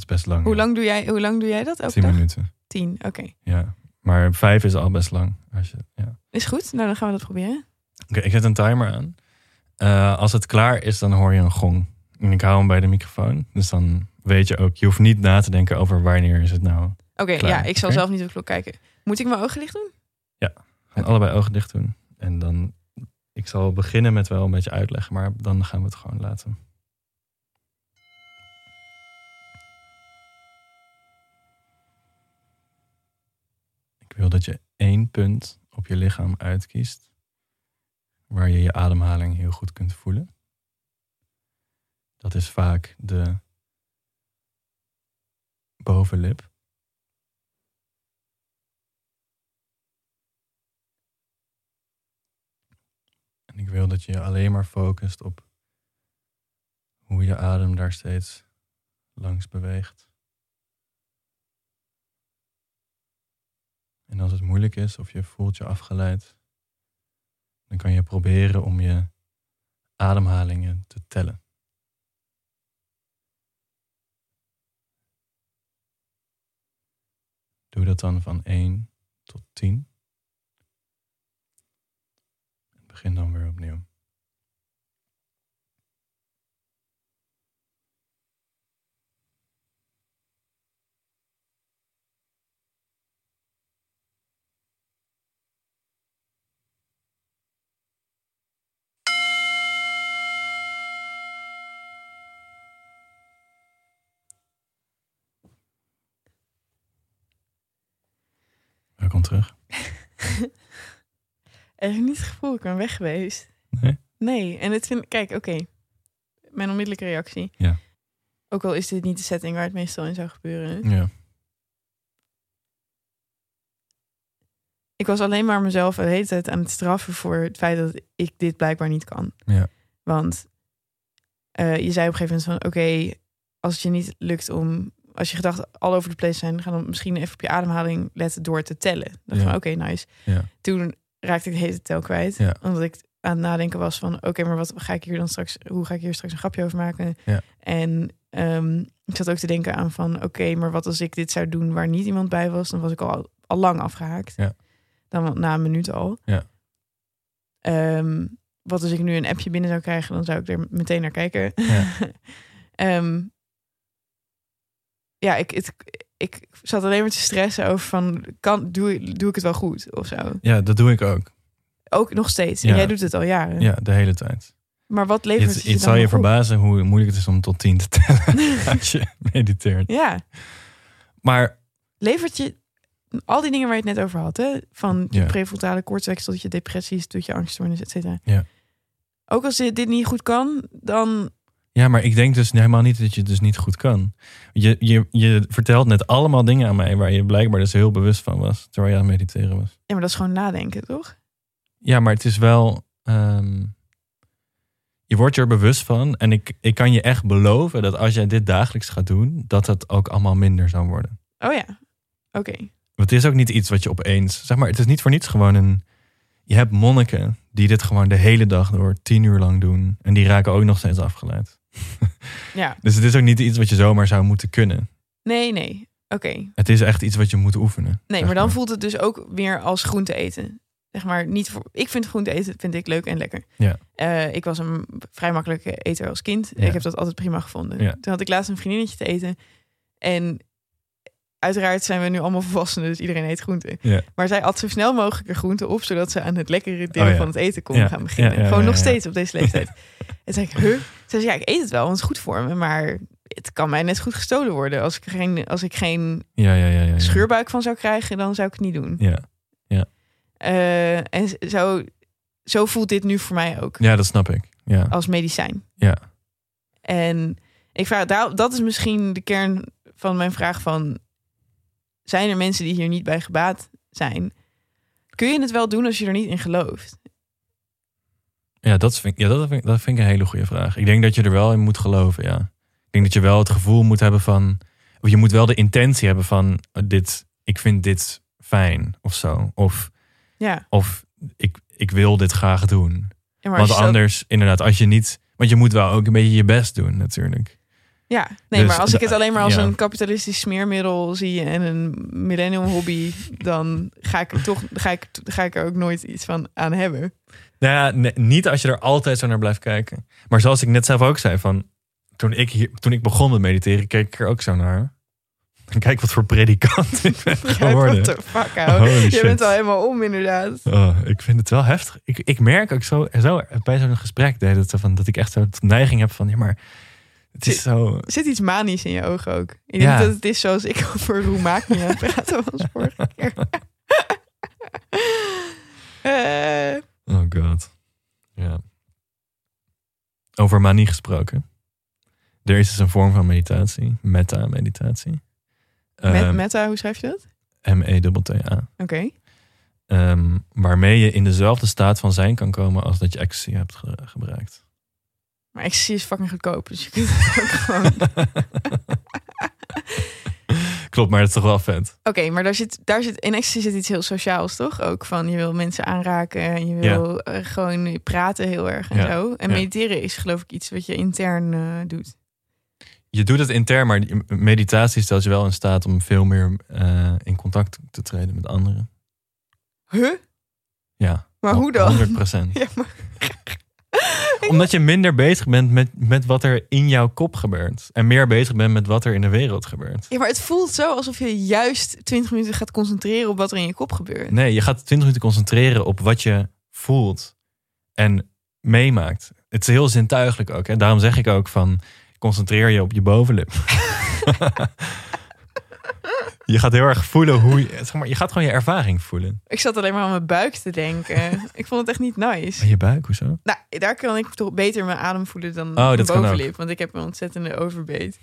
is best lang. Hoe ja. lang doe jij, hoe lang doe jij dat elke Tien dag? minuten. Tien, oké. Ja. Maar vijf is al best lang. Als je, ja. Is goed? Nou, dan gaan we dat proberen. Oké, ik zet een timer aan. Eh, als het klaar is, dan hoor je een gong. En ik hou hem bij de microfoon. Dus dan weet je ook, je hoeft niet na te denken over wanneer is het nou. Oké, ja, ik zal zelf niet op de klok kijken. Moet ik mijn ogen dicht doen? Gaan Oké. allebei ogen dicht doen. En dan, ik zal beginnen met wel een beetje uitleggen, maar dan gaan we het gewoon laten. Ik wil dat je één punt op je lichaam uitkiest waar je je ademhaling heel goed kunt voelen. Dat is vaak de bovenlip. En ik wil dat je alleen maar focust op hoe je adem daar steeds langs beweegt. En als het moeilijk is of je voelt je afgeleid, dan kan je proberen om je ademhalingen te tellen. Doe dat dan van 1 tot 10. Begin dan weer opnieuw. Terug. (laughs) Eigenlijk niet het gevoel, ik ben weg geweest. Nee? Nee, en het vind kijk, oké. Mijn onmiddellijke reactie. Ja. Ook al is dit niet de setting waar het meestal in zou gebeuren. Ja. Ik was alleen maar mezelf de hele tijd aan het straffen voor het feit dat ik dit blijkbaar niet kan. Ja. Want eh, je zei op een gegeven moment van oké, als het je niet lukt om, als je gedachten al over de place zijn, ga dan misschien even op je ademhaling letten door te tellen. Dan Ja. van oké, nice. Ja. Toen raakte ik de hele tel kwijt. Ja. Omdat ik aan het nadenken was van oké, maar wat ga ik hier dan straks, hoe ga ik hier straks een grapje over maken? En ehm, ik zat ook te denken aan van oké, maar wat als ik dit zou doen waar niet iemand bij was, dan was ik al, al lang afgehaakt. Ja. Dan na een minuut al. Ja. Ehm, wat als ik nu een appje binnen zou krijgen, dan zou ik er meteen naar kijken. Ja. (laughs) Ja, ik, het, ik zat alleen maar te stressen over van, kan, doe, doe ik het wel goed of zo? ja, dat doe ik ook. Ook nog steeds. En jij doet het al jaren. Ja, de hele tijd. Maar wat levert Het, het, zal je op? verbazen hoe moeilijk het is om tot 10 te tellen (laughs) als je mediteert. Ja, Maar levert je al die dingen waar je het net over had, hè? van je Ja. prefrontale kortweg tot je depressies, tot je angststoornis, et cetera. Ja. Ook als je dit niet goed kan, dan Ja, maar ik denk dus helemaal niet dat je het dus niet goed kan. Je, je, je vertelt net allemaal dingen aan mij waar je blijkbaar dus heel bewust van was. Terwijl je aan het mediteren was. ja, maar dat is gewoon nadenken, toch? Ja, maar het is wel. ehm, je wordt je er bewust van. En ik, ik kan je echt beloven dat als jij dit dagelijks gaat doen, dat het ook allemaal minder zou worden. Oh ja, oké. Want het is ook niet iets wat je opeens. Zeg maar, het is niet voor niets gewoon een. Je hebt monniken die dit gewoon de hele dag door tien uur lang doen. En die raken ook nog steeds afgeleid. (laughs) Ja, Dus het is ook niet iets wat je zomaar zou moeten kunnen. nee, nee. Oké. Het is echt iets wat je moet oefenen. Nee, maar dan voelt het dus ook weer als groente eten. Zeg maar niet voor. Ik vind groente eten vind ik leuk en lekker. Ja. Eh, ik was een vrij makkelijke eter als kind. Ja. Ik heb dat altijd prima gevonden. Ja. Toen had ik laatst een vriendinnetje te eten. En uiteraard zijn we nu allemaal volwassenen, dus iedereen eet groente. Ja. Maar zij at zo snel mogelijk er groente op, zodat ze aan het lekkere deel Oh ja. van het eten kon Ja. gaan beginnen. Ja, ja, Gewoon ja, nog ja. steeds op deze leeftijd. (laughs) en zei ik, huh? Ze zei, ja, ik eet het wel, want het is goed voor me. Maar het kan mij net goed gestolen worden. Als ik geen, als ik geen Ja, ja, ja. ja, ja. scheurbuik van zou krijgen, dan zou ik het niet doen. Ja. Eh, en zo, zo voelt dit nu voor mij ook ja, dat snap ik. Ja. als medicijn. Ja. En ik vraag, daar, dat is misschien de kern van mijn vraag van... zijn er mensen die hier niet bij gebaat zijn. Kun je het wel doen als je er niet in gelooft? Ja, dat vind, ja dat, vind, ik- dat vind ik een hele goede vraag. Ik denk dat je er wel in moet geloven, ja. Ik denk dat je wel het gevoel moet hebben van... Of je moet wel de intentie hebben van... eh, dit, ik vind dit fijn of zo. Of, Ja, of ik, ik wil dit graag doen. Ja, Want anders, inderdaad, als je niet... Want je moet wel ook een beetje je best doen natuurlijk. Ja, nee, Dus maar als ik het alleen maar als ja. een kapitalistisch smeermiddel zie en een millennium hobby, dan ga ik er toch ga ik, ga ik er ook nooit iets van aan hebben. Nou ja, nee, niet als je er altijd zo naar blijft kijken. Maar zoals ik net zelf ook zei, van, toen, ik hier, toen ik begon met mediteren, keek ik er ook zo naar. En (laughs) kijk wat voor predikant ik ben (laughs) geworden. what the fuck, Je shit. bent al helemaal om, inderdaad. Oh, ik vind het wel heftig. Ik, ik merk ook zo, zo bij zo'n gesprek deed het, zo van, dat ik echt zo de neiging heb van, ja maar, het is zo... Er zit iets manisch in je ogen ook. Ik Ja. denk dat het is zoals ik (laughs) over Roemania het praten was (laughs) vorige keer. (laughs) Eh, Oh god. Ja. Over manie gesproken. Er is dus een vorm van meditatie, metta-meditatie. met, Ehm, meta, hoe schrijf je dat? M-E-T-T-A. Oké. Ehm, waarmee je in dezelfde staat van zijn kan komen als dat je ecstasy hebt ge- gebruikt. Maar ecstasy is fucking goedkoop, dus je kunt het ook (laughs) gewoon... Klopt, maar dat is toch wel vet. Oké, maar daar zit, daar zit, in ecstasy zit iets heel sociaals, toch? Ook van je wil mensen aanraken en je wil eh, gewoon praten heel erg en Ja, zo. En ja. mediteren is geloof ik iets wat je intern eh, doet. Je doet het intern, maar meditatie stelt je wel in staat om veel meer eh, in contact te treden met anderen. Huh? Ja. Maar hoe dan? 100 procent. (laughs) Ja, maar... (laughs) Omdat je minder bezig bent met, met wat er in jouw kop gebeurt. En meer bezig bent met wat er in de wereld gebeurt. ja, maar het voelt zo alsof je juist 20 minuten gaat concentreren op wat er in je kop gebeurt. Nee, je gaat 20 minuten concentreren op wat je voelt en meemaakt. Het is heel zintuigelijk ook. Hè? Daarom zeg ik ook van concentreer je op je bovenlip. (laughs) (laughs) je gaat heel erg voelen hoe je, zeg maar, je gaat gewoon je ervaring voelen. Ik zat alleen maar aan mijn buik te denken. (laughs) ik vond het echt niet nice. En je buik, hoezo? Nou, daar kan ik toch beter mijn adem voelen dan Oh, mijn bovenlip. Want ik heb een ontzettende overbeet.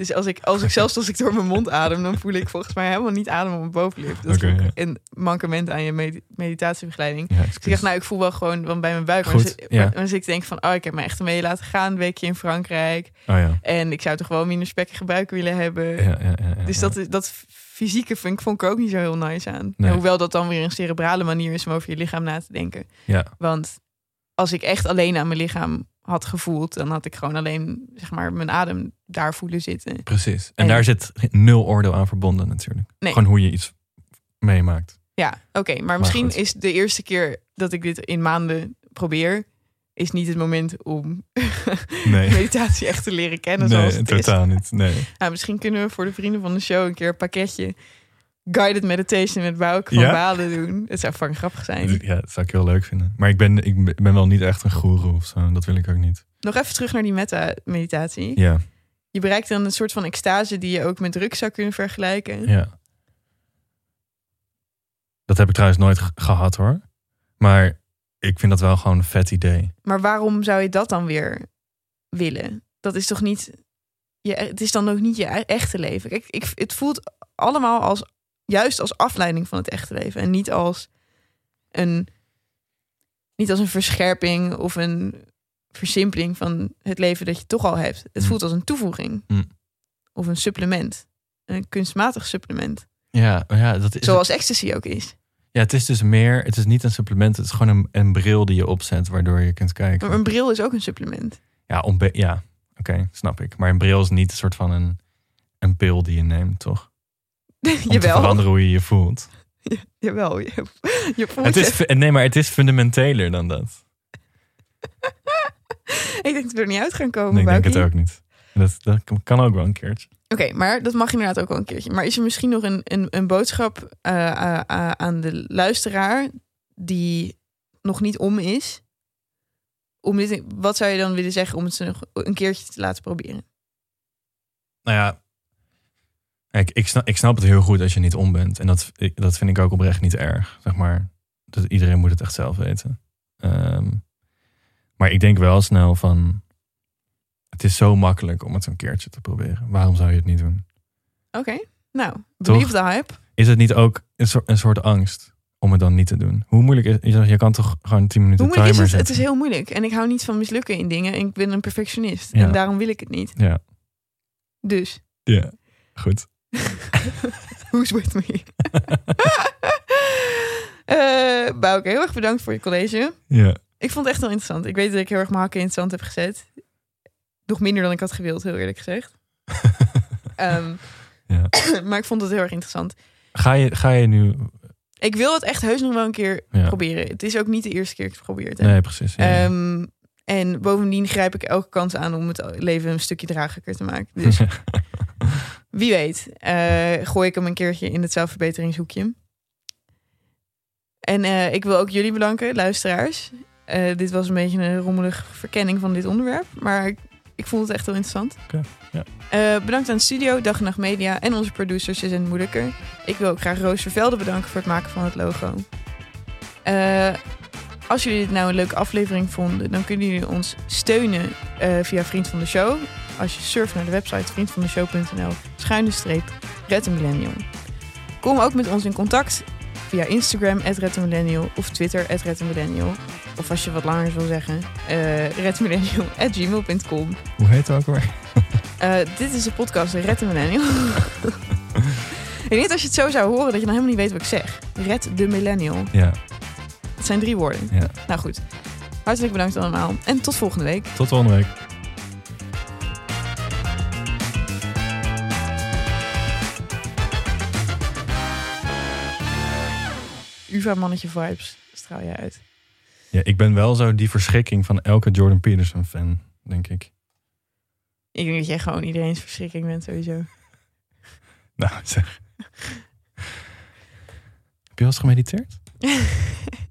Dus als ik, als ik zelfs als ik door mijn mond adem, dan voel ik volgens mij helemaal niet adem op mijn bovenlip. Dat is ja. een mankement aan je med- meditatiebegeleiding. Ja, Dus ik dacht, nou, ik voel wel gewoon van bij mijn buik. Goed, ja. maar zit ik te denken van, oh, ik heb me echt mee laten gaan. Een weekje in Frankrijk. Oh ja. En ik zou toch wel minder spekkige buik willen hebben. Dus dat, dat fysieke vind ik, vond ik ook niet zo heel nice aan. Nee. Hoewel dat dan weer een cerebrale manier is om over je lichaam na te denken. Ja, Want als ik echt alleen aan mijn lichaam had gevoeld, dan had ik gewoon alleen zeg maar, mijn adem daar voelen zitten. precies. En, En- daar zit nul oordeel aan verbonden natuurlijk. Nee. Gewoon hoe je iets meemaakt. Ja, oké. maar misschien goed. is de eerste keer dat ik dit in maanden probeer, is niet het moment om (laughs) Nee. meditatie echt te leren kennen zoals Nee, is. totaal niet. Nee. Nou, misschien kunnen we voor de vrienden van de show een keer een pakketje guided meditation met Bouke van Ja? Balen doen. Het zou fucking grappig zijn. Ja, dat zou ik heel leuk vinden. Maar ik ben, ik ben wel niet echt een goeroe of zo. Dat wil ik ook niet. Nog even terug naar die meta-meditatie. Ja, Je bereikt dan een soort van extase die je ook met drugs zou kunnen vergelijken. ja. Dat heb ik trouwens nooit ge- gehad hoor. Maar ik vind dat wel gewoon een vet idee. Maar waarom zou je dat dan weer willen? Dat is toch niet. Je, het is dan ook niet je e- echte leven. Kijk, ik, het voelt allemaal als juist als afleiding van het echte leven. En niet als een. Niet als een verscherping of een versimpeling van het leven dat je toch al hebt. Het Mm. voelt als een toevoeging. Mm. Of een supplement. Een kunstmatig supplement. Ja, ja, dat is, Zoals ecstasy ook is. ja, het is dus meer. Het is niet een supplement. Het is gewoon een, een bril die je opzet waardoor je kunt kijken. Maar een bril is ook een supplement. Ja, ja oké, snap ik. Maar een bril is niet een soort van een, een pil die je neemt, toch? (laughs) Om te Jawel. veranderen hoe je je voelt. Jawel. Je, je voelt Het is, nee, maar het is fundamenteler dan dat. (laughs) Ik denk dat we er niet uit gaan komen. Nee, ik denk het ook niet. Dat, dat kan ook wel een keertje. Oké, maar dat mag inderdaad ook wel een keertje. Maar is er misschien nog een, een, een boodschap eh, eh, eh, aan de luisteraar die nog niet om is? Om dit, wat zou je dan willen zeggen om het ze nog een keertje te laten proberen? Nou ja, ik snap, ik snap het heel goed als je niet om bent. En dat, ik- dat vind ik ook oprecht niet erg. Zeg maar, dat iedereen moet het echt zelf weten. Ehm, maar ik denk wel snel van... Het is zo makkelijk om het een keertje te proberen. Waarom zou je het niet doen? Oké, nou, believe the hype. is het niet ook een soort, een soort angst om het dan niet te doen? Hoe moeilijk is je, zegt, je kan toch gewoon 10 minuten Hoe moeilijk is timer het? Het zetten? is heel moeilijk. En ik hou niet van mislukken in dingen. En ik ben een perfectionist. Ja. En daarom wil ik het niet. Ja, Dus, ja, goed. (laughs) who's with me? (laughs) Bouke, heel erg bedankt voor je college. Ja, Ik vond het echt wel interessant. Ik weet dat ik heel erg mijn hakken in het zand heb gezet. Nog minder dan ik had gewild, heel eerlijk gezegd. (laughs) Ehm, ja. (coughs) maar ik vond het heel erg interessant. Ga, je, ga je nu... Ik wil het echt heus nog wel een keer Ja. proberen. Het is ook niet de eerste keer dat ik het geprobeerd heb. Nee, precies. Ja, ja. Ehm, en bovendien grijp ik elke kans aan om het leven een stukje draaglijker te maken. Dus wie weet, eh, gooi ik hem een keertje in het zelfverbeteringshoekje. En eh, ik wil ook jullie bedanken, luisteraars. Eh, dit was een beetje een rommelige verkenning van dit onderwerp. Maar ik, ik vond het echt heel interessant. Bedankt aan de studio, Dag en Nacht Media en onze producers Suzanne Moeilijker. Ik wil ook graag Roos Vervelde bedanken voor het maken van het logo. Als jullie dit nou een leuke aflevering vonden, dan kunnen jullie ons steunen via Vriend van de Show. Als je surft naar de website vriendvandeshow.nl schuine streep Red Millennial. Kom ook met ons in contact via Instagram @redmillennial of Twitter @redmillennial. Of als je wat langer wil zeggen, uh, redmillennial@gmail.com. (laughs) Hoe heet het ook weer? (laughs) Eh, dit is de podcast Red de Millennial. (laughs) ik weet als je het zo zou horen dat je dan helemaal niet weet wat ik zeg. Red de Millennial. Ja, Het zijn drie woorden. ja. Nou goed. Hartelijk bedankt allemaal. En tot volgende week. Tot volgende week. UvA-mannetje vibes straal jij uit. Ja, ik ben wel zo die verschrikking van elke Jordan Peterson fan, denk ik. Ik denk dat jij gewoon iedereen's verschrikking bent sowieso. (laughs) Nou, zeg. Heb je wel eens gemediteerd? (laughs)